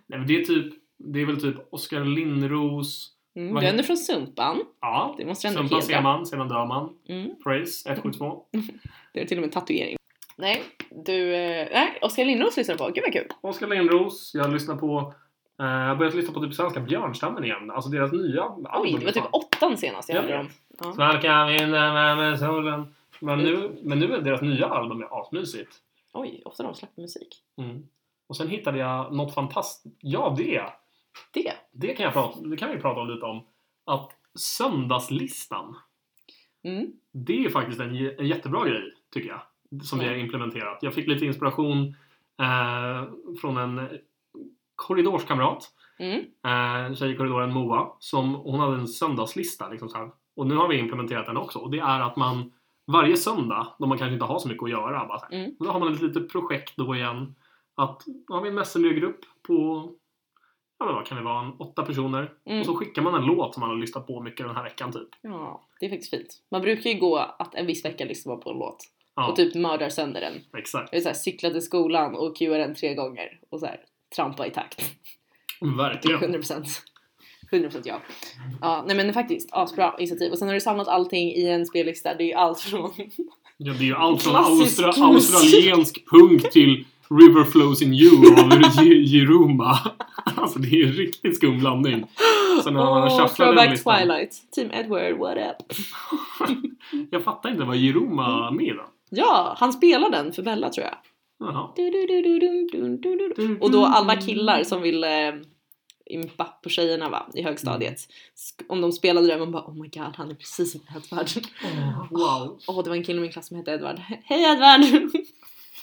Nej men det är typ, det är väl typ Oskar Lindros. Mm, du är från Sumpan. Ja, Det måste Sumpan hedra. ser man, sedan dör man. Mm. Praise 172. Det är till och med en tatuering. Nej, du... Eh, nej, Oskar Lindros lyssnar på. Gud vad kul! Oskar Lindros. Jag lyssnar på eh, jag har börjat lyssna på typ svenska Björnstammen igen. Alltså deras nya album. Oj, det var typ åttan senast jag hörde dem. Ja. Vinden med, med solen. Men nu, men nu är deras nya album är asmysigt. Oj, ofta de släpper musik. Mm. Och sen hittade jag något fantastiskt. Ja, det! Det? Det kan, jag prata, det kan vi prata om lite om. Att söndagslistan. Mm. Det är faktiskt en, en jättebra grej, tycker jag. Som vi Ja. har implementerat. Jag fick lite inspiration eh, från en korridorskamrat. Mm. Eh, tjej i korridoren, Moa. Som, hon hade en söndagslista. Liksom så här. Och nu har vi implementerat den också. Och det är att man varje söndag, då man kanske inte har så mycket att göra. Bara så här, Mm. Då har man ett litet projekt då igen. Att då har vi en Messenger-grupp på Ja men vad kan det vara? En åtta personer. Mm. Och så skickar man en låt som man har lyssnat på mycket den här veckan typ. Ja, det är faktiskt fint. Man brukar ju gå att en viss vecka lyssna på en låt Ja, och typ mördar sönder den. exakt. Jag så här, cykla till skolan och cuear den tre gånger och så här, trampa i takt. Verkligen. 100%. 100% ja. Ja, nej men faktiskt asbra initiativ. Och sen har du samlat allting i en spellista. Det är ju allt från Ja, det är ju allt från Klassisk austra- australiensk punk till River Flows in You av Jiruma. Alltså det är en riktigt skum blandning. Man Åh, shufflar den Throwback listan. Twilight. Team Edward, what up? Jag fattar inte, var Jiruma med den? Ja, han spelar den för Bella tror jag. Du, du, du. Och då alla killar som ville eh, impa på tjejerna va, i högstadiet. Sk- Om de spelade den, man bara oh my god, han är precis som Edward. Wow. Åh, det var en kille i min klass som hette Edward. Hej Edward!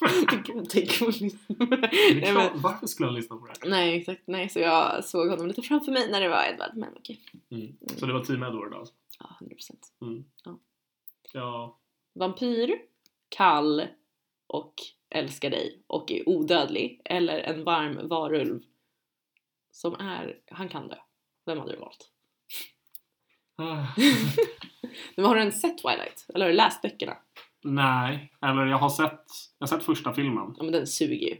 Gud, tänk på Det Nej, är men- varför skulle han lyssna på det? Nej, exakt. Nej, så jag såg honom lite framför mig när det var Edward. Men okej. Mm. Så det var Team Edward alltså? Ja, 100%. Mm. Ja. Ja. Vampyr, kall och älskar dig och är odödlig. Eller en varm varulv som är, han kan dö. Vem hade du valt? Ah. Men har du ens sett Twilight? Eller har du läst böckerna? Nej, eller jag har sett, jag har sett första filmen. Ja men den suger ju.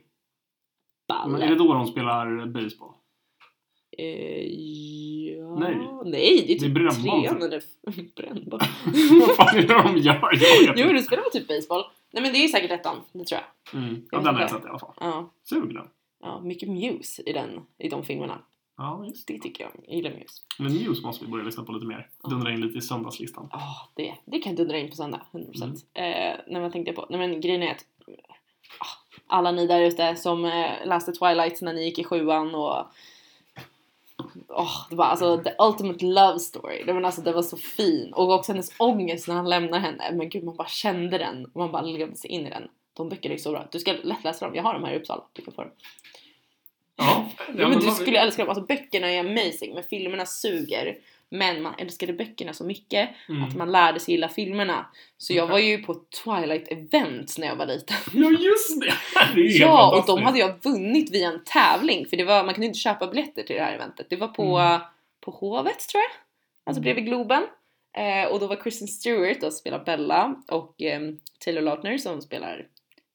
Men är det då de spelar baseball? Eh, ja. Nej. Nej, det är Det är typ trean typ. eller brännboll. Vad fan är det de gör? Jag jo, du spelar väl typ baseball? Nej men det är säkert ettan, det tror jag. Mm. Ja, den har jag sett i alla fall. Ja, Sug den. ja mycket Muse i, den, i de filmerna. Ja, just Det tycker jag. Jag gillar Muse. Men Muse måste vi börja lyssna på lite mer. Dundra in lite i söndagslistan. Ja, det, det kan dundra in på söndag, 100%. Mm. Eh, nej, vad tänkte jag på? Nej, men grejen är att ah, alla ni där ute som eh, läste Twilight när ni gick i sjuan och Åh, det var alltså the ultimate love story. Det var, alltså, det var så fin. Och också hennes ångest när han lämnar henne. Men gud, man bara kände den. Och man bara levde sig in i den. De böckerna är så bra. Du ska lätt läsa dem. Jag har dem här i Uppsala. Du kan få dem. Ja, Ja, men du skulle älska dem. Alltså böckerna är amazing, men filmerna suger. Men man älskade böckerna så mycket Mm. att man lärde sig gilla filmerna. Så jag var ju på Twilight event när jag var liten. Ja, just det! det Ja, och de hade jag vunnit via en tävling. För det var, man kunde inte köpa biljetter till det här eventet. Det var på, Mm. på Hovet tror jag. Alltså Mm. bredvid Globen. Eh, och då var Kristen Stewart som spelar Bella och ehm, Taylor Lautner som spelar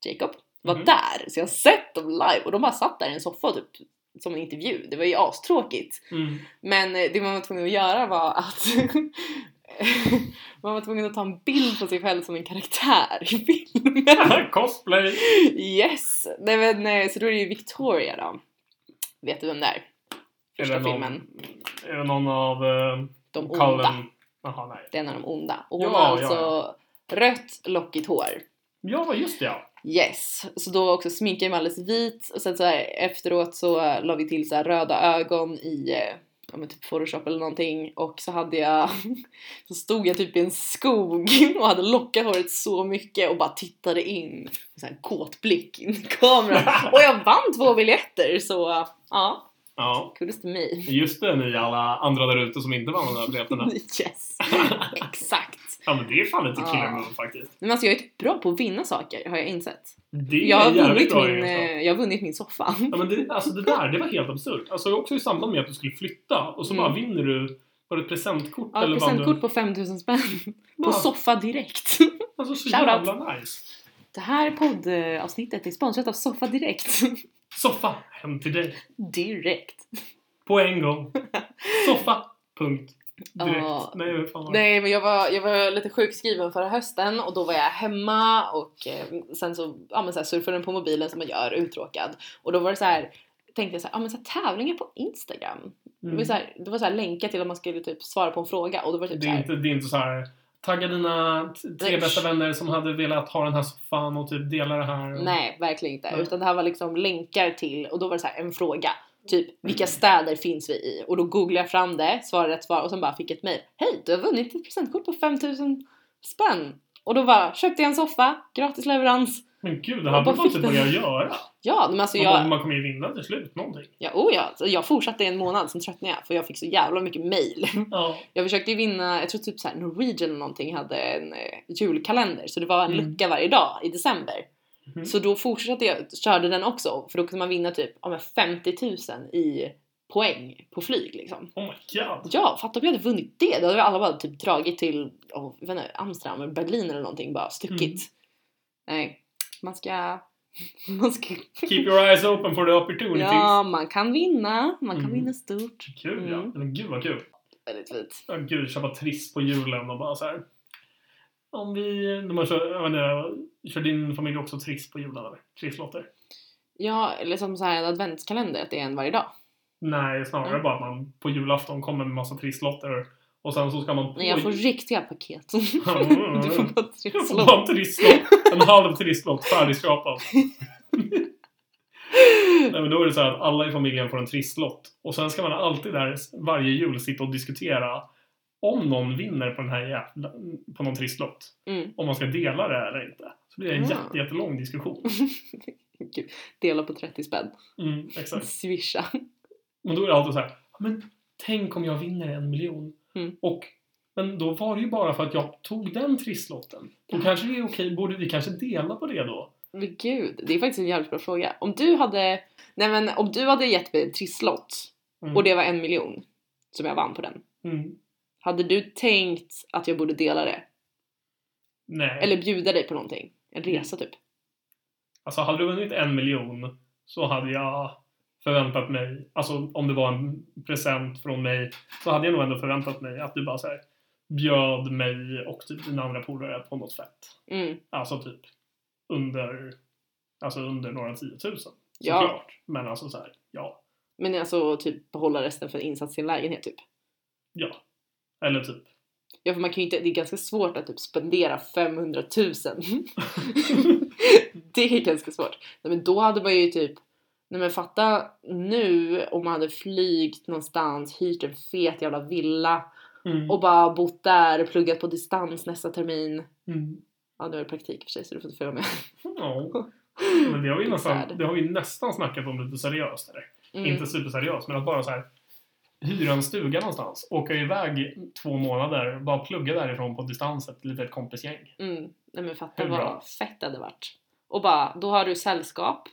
Jacob. Var Mhm. där. Så jag har sett dem live och de bara satt där i en soffa typ som en intervju. Det var ju astråkigt. Mm. Men eh, det man var tvungen att göra var att man var tvungen att ta en bild på sig själv som en karaktär i filmen. Cosplay! Yes! Nej, men, eh, så då är det ju Victoria då. Vet du vem det är? Första är det någon, filmen. Är det någon av uh, De onda. Jaha, nej. Det är en av de onda. Och hon Ja, har ja, alltså rött lockigt hår. Ja, just det ja. Yes, så då också sminkade jag mig alldeles vit och sen så här, efteråt så la vi till så här röda ögon i eh, ja, men typ photoshop eller någonting och så hade jag så stod jag typ i en skog och hade lockat håret så mycket och bara tittade in med så här kåt blick in i kameran och jag vann två biljetter så ja, Ja. kudos till mig. Just det, ni alla andra där ute som inte vann de där biljetterna. Yes, exakt. Ja men det är fan lite Ja. killer move faktiskt. Men alltså jag är typ bra på att vinna saker har jag insett. Det är Jag har, vunnit bra min, jag har vunnit min soffa. Ja men det, alltså det där, det var helt absurt. Alltså också i samband med att du skulle flytta och så Mm. bara vinner du, var det ett presentkort Ja, eller vann presentkort du? på 5000 spänn. På Ja. soffa direkt. Alltså så Shoutout. jävla nice. Det här poddavsnittet är sponsrat av Soffa Direkt. Soffa, hem till dig. direkt. På en gång. Soffa, punkt. Direkt. Ja. Nej, fan? Nej men jag var, jag var lite sjukskriven förra hösten och då var jag hemma och eh, sen så, ja, men så här, surfade den på mobilen som man gör uttråkad. Och då var det så här tänkte jag så här, ja men så här, tävlingar på Instagram. Det var Mm. så här, det var så här länkar till att man skulle typ svara på en fråga och då var det typ Det så är här, inte, det är inte så här. Tagga dina tre bästa vänner som hade velat ha den här soffan och typ dela det här. Och... Nej, verkligen inte. Nej. Utan det här var liksom länkar till, och då var det så här en fråga. Typ, vilka städer finns vi i? Och då googlade jag fram det, svarade rätt svar och sen bara fick ett mejl. Hej, du har vunnit ett presentkort på 5000 spänn! Och då bara, köpte jag en soffa, gratis leverans. Men gud, det här typ du? börja göra. Ja, men alltså Man, jag, man kommer ju vinna till slut, någonting. ja, oh ja, så jag fortsatte i en månad, sen tröttnade jag för jag fick så jävla mycket mejl. Ja. Jag försökte ju vinna, jag tror typ såhär Norwegian eller någonting hade en eh, julkalender så det var en Mm. lucka varje dag i december. Mhm. Så då fortsatte jag, körde den också för då kunde man vinna typ ja, men 50 000 i poäng på flyg liksom. Oh my god. Ja, fatta om jag hade vunnit det! Då hade vi alla bara typ dragit till oh, jag vet inte, Amsterdam eller Berlin eller någonting bara stuckit. Mm. Nej, man ska... Man ska... Keep your eyes open for the opportunities. Ja, man kan vinna. Man kan Mm. vinna stort. Kul ja. Mm. Men gud vad kul. Väldigt fint. Ja, gud, köpa triss på julen och bara så här. Om vi... De har kör, jag inte, kör din familj också triss på julen? Trisslotter? Ja, eller som så här en adventskalender, att det är en varje dag. Nej, snarare Mm. bara att man på julafton kommer med massa trisslotter och sen så ska man på... Nej, jag får riktiga paket. Du får bara Jag tre får bara en trisslott. En halv trisslott färdigskrapad. Nej men då är det så här att alla i familjen får en trisslott. Och sen ska man alltid där varje jul sitta och diskutera om någon vinner på den här jävla, på någon trisslott. Mm. Om man ska dela det eller inte. Så blir det en Ja. jätte, jättelång diskussion. Gud, dela på 30 spänn. Mm, exakt. Swisha. Men då är det alltid så här. Men tänk om jag vinner en miljon. Mm. Och men då var det ju bara för att jag tog den trisslotten. Då kanske det är okej. Borde vi kanske dela på det då? Men gud, det är faktiskt en jävligt bra fråga. Om du hade, nej men om du hade gett mig en trisslott Mm. och det var en miljon som jag vann på den. Mm. Hade du tänkt att jag borde dela det? Nej. Eller bjuda dig på någonting? En resa typ? Alltså hade du vunnit en miljon så hade jag förväntat mig, alltså om det var en present från mig, så hade jag nog ändå förväntat mig att du bara så här bjöd mig och typ dina andra polare på något fett. Mm. Alltså typ under, alltså under några tiotusen. Ja. Såklart. Men alltså så här, ja. Men alltså typ behålla resten för en insats i en lägenhet typ? Ja. Eller typ. Ja för man kan ju inte, det är ganska svårt att typ spendera 500 000. det är ganska svårt. Nej, men då hade man ju typ, nej men fatta nu om man hade flygt någonstans, hyrt en fet jävla villa Mm. och bara bott där, pluggat på distans nästa termin. Mm. Ja nu är det praktik i och för sig så du får inte följa med. Ja. Men det har, vi nästan, det har vi nästan snackat om lite seriöst. Eller? Mm. Inte superseriöst, men att bara så här hyra en stuga någonstans, åka iväg två månader, bara plugga därifrån på distans ett litet kompisgäng. Mm. Nej men fatta Hur vad bra? fett det hade varit. Och bara, då har du sällskap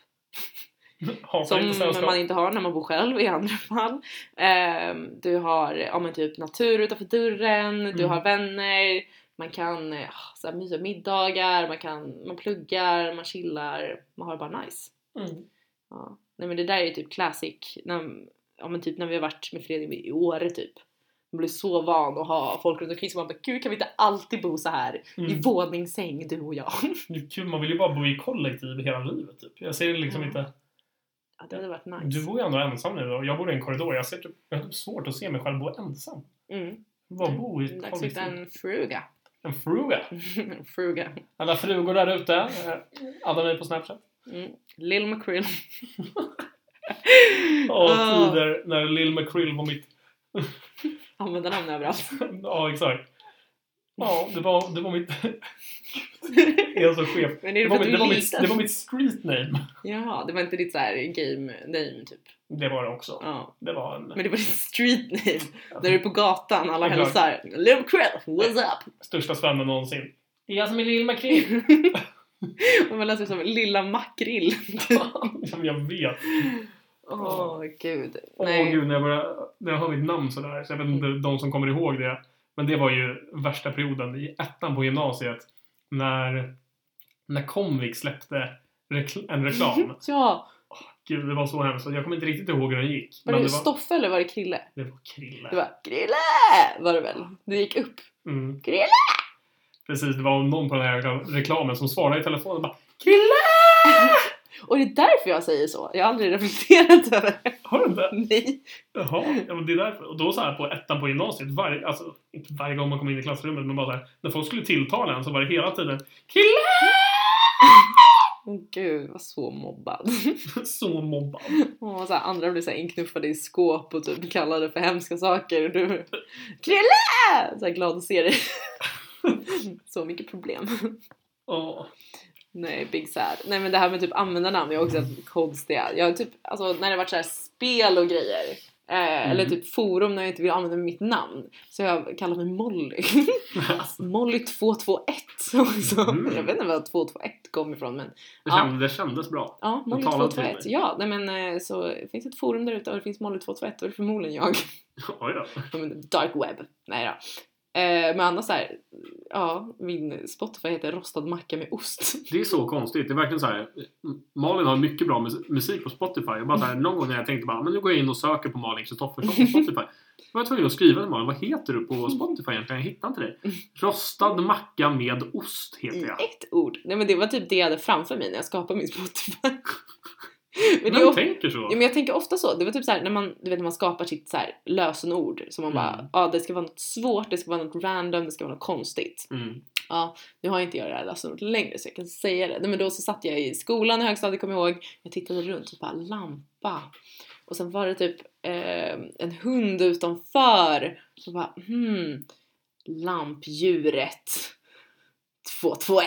inte Som sällskap. man inte har när man bor själv i andra fall. Ehm, du har ja, men typ natur utanför dörren, du Mm. har vänner, Man kan eh, så här, mysa middagar, man, kan, man pluggar, man chillar, man har det bara nice. Mm. Ja. Nej men det där är ju typ classic, när, ja, men typ när vi har varit med Fredrik i Åre typ. Man blir så van att ha folk runt omkring så man bara gud kan vi inte alltid bo så här i Mm. våningssäng du och jag? Det är kul, man vill ju bara bo i kollektiv hela livet typ. Jag ser liksom Ja. inte... Ja, det hade varit nice. Du bor ju ändå ensam nu och jag bor i en korridor. Jag, ser typ, jag har typ svårt att se mig själv bo ensam. Mm. Bara bo i ett Dags kollektiv. en fruga. En fruga. en fruga. Alla frugor där ute, eh, adda mig på Snapchat. Mm. Lil McCrill. Och Ah. tider när Lil McCrill var mitt... Använda namn överallt. ja, exakt. Ja, det var, det var mitt... Jag är så chef. Men är Det det var, mitt, det, var mitt, det var mitt street name. Jaha, det var inte ditt så här game name typ. Det var det också. Ja. Det var en... Men det var ditt street name. När du är på gatan, alla hälsar. Lil McCrill, what's up? största svennen någonsin. Det är jag som är Lil McCrill. Och man läser som Lilla Makrill. Som jag vet. Åh gud. Åh Nej. gud, när jag, börjar, när jag hör mitt namn sådär. Så jag vet inte de som kommer ihåg det. Men det var ju värsta perioden i ettan på gymnasiet. När, när Comvik släppte rekl- en reklam. Ja, Gud, det var så hemskt. Jag kommer inte riktigt ihåg hur den gick. var det det var, Stoffe eller var det Krille? det var Krille. Det var Krille! Var det väl? Det gick upp. Mm. Krille! Precis, det var någon på den här reklam- reklamen som svarade i telefonen och bara Krille! Och det är därför jag säger så. Jag har aldrig reflekterat över det. Har du inte? Nej. Jaha, ja, men det är därför. Och då så här på ettan på gymnasiet, varje, alltså inte varje gång man kom in i klassrummet, men bara så här, när folk skulle tilltala en så var det hela tiden Krille! Åh gud, vad så mobbad. Så mobbad. Och så här, andra blir så här inknuffade i skåp och typ kallade för hemska saker. Och du Krille! Så här glad att se dig. så mycket problem. Åh. Nej, big sad. Nej men det här med typ användarnamn är också konstiga. Jag har typ, alltså när det varit så här spel och grejer. Eh, Eller typ forum när jag inte vill använda mitt namn. Så jag kallar mig Molly. Molly 221 också. Mm. Jag vet inte var 221 kom ifrån men Det, Ja. kändes, det kändes bra. ja, Molly talade till 221. mig. Ja, nej men eh, så det finns ett forum där ute och det finns Molly 221 och det är förmodligen jag. Oj då. Dark web. Nej då. Eh, men annars såhär, ja, min Spotify heter rostad macka med ost. Det är så konstigt. Det är verkligen så här. Malin har mycket bra mus- musik på Spotify. Jag bara så här, någon gång när jag tänkte bara, men nu går jag in och söker på Malin Kristoffersson på Spotify. Då var jag tvungen att skriva till Malin, vad heter du på Spotify egentligen? Jag hittar inte dig. Rostad macka med ost heter I jag. ett ord. Nej men det var typ det jag hade framför mig när jag skapade min Spotify. Men, Vem of- tänker så? ja, men jag tänker ofta så. Det var typ så här när man, du vet, när man skapar sitt så här lösenord. Så man bara, Mm. ja det ska vara något svårt, det ska vara något random, det ska vara något konstigt. Mm. Ja, nu har inte jag det här lösenordet längre så jag kan säga det. Nej, men då så satt jag i skolan i högstadiet, kommer jag ihåg. Jag tittade runt och bara lampa. Och sen var det typ eh, en hund utanför. Så bara hmm, lampdjuret. 221.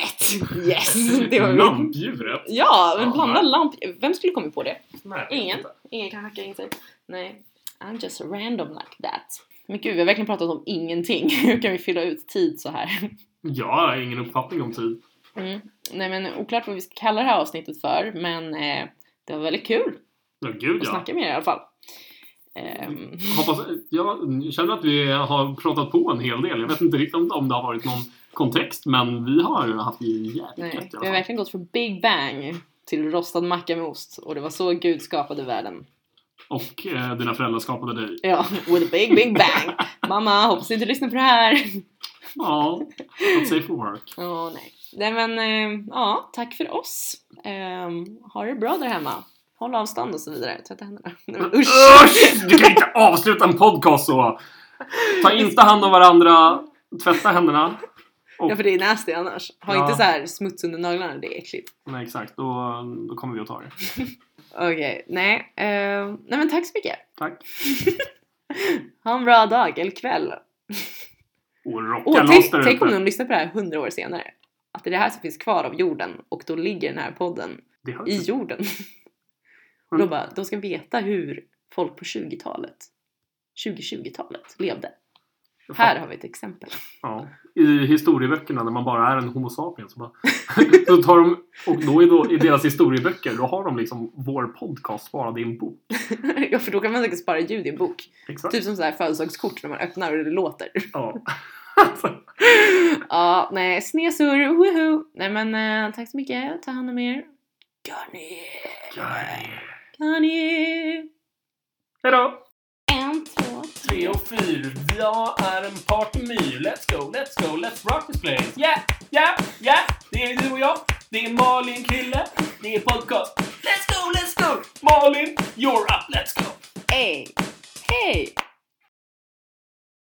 Yes! Det var. Lampdjuret? Ja, men blanda lamp... Vem skulle komma på det? Nej, Ingen. inte. Ingen kan hacka in sig. Nej. I'm just random like that. Men gud, vi har verkligen pratat om ingenting. Hur kan vi fylla ut tid så här? Jag har ingen uppfattning om tid. Mm. Nej men oklart vad vi ska kalla det här avsnittet för men eh, det var väldigt kul Ja, gud att ja. snacka med er i alla fall. Ehm, Hoppas, jag känner att vi har pratat på en hel del. Jag vet inte riktigt om om det har varit någon kontext, men vi har haft jävligt nej, vi har verkligen gått från Big Bang till rostad macka med ost och det var så Gud skapade världen. Och eh, dina föräldrar skapade dig. Ja, with a big big bang! Mamma, hoppas inte du lyssnar på det här. Ja, not safe for work. Åh nej. Nej men eh, ja, tack för oss. Um, ha det bra där hemma. Håll avstånd och så vidare. Tvätta händerna. Usch! Usch! Du kan inte avsluta en podcast så! Ta inte hand om varandra, tvätta händerna. Och, Ja för det är nasty annars. Ha Ja. inte så här smuts under naglarna, det är äckligt. nej, exakt, då, då kommer vi att ta det. Okej, nej. eh, nej men tack så mycket. Tack. Ha en bra dag eller kväll. Och rocka Åh, loss tänk, där tänk om de lyssnar på det här hundra år senare. Att det är det här som finns kvar av jorden och då ligger den här podden i jorden. Och då bara, de ska veta hur folk på 20-talet, 2020-talet levde. Här har vi ett exempel. Ja. I historieböckerna när man bara är en homo sapiens så bara, då tar de, och då är då, i deras historieböcker då har de liksom vår podcast sparad i en bok. ja, för då kan man säkert spara ljud i en bok. Exakt. Typ som så här födelsedagskort när man öppnar och det låter. Ja. ja, nej, snesurr, woho! Nej men eh, tack så mycket, ta hand om er. Kanye! Kanye! Hejdå! En, två, Tre och fyra. Jag är en partymyr. Let's go, let's go, let's rock this place. Yeah, yeah, yeah. Det är du och jag. Det är Malin Krille. Det är podcast. Let's go, let's go. Malin, you're up. Let's go. Hej! Hej!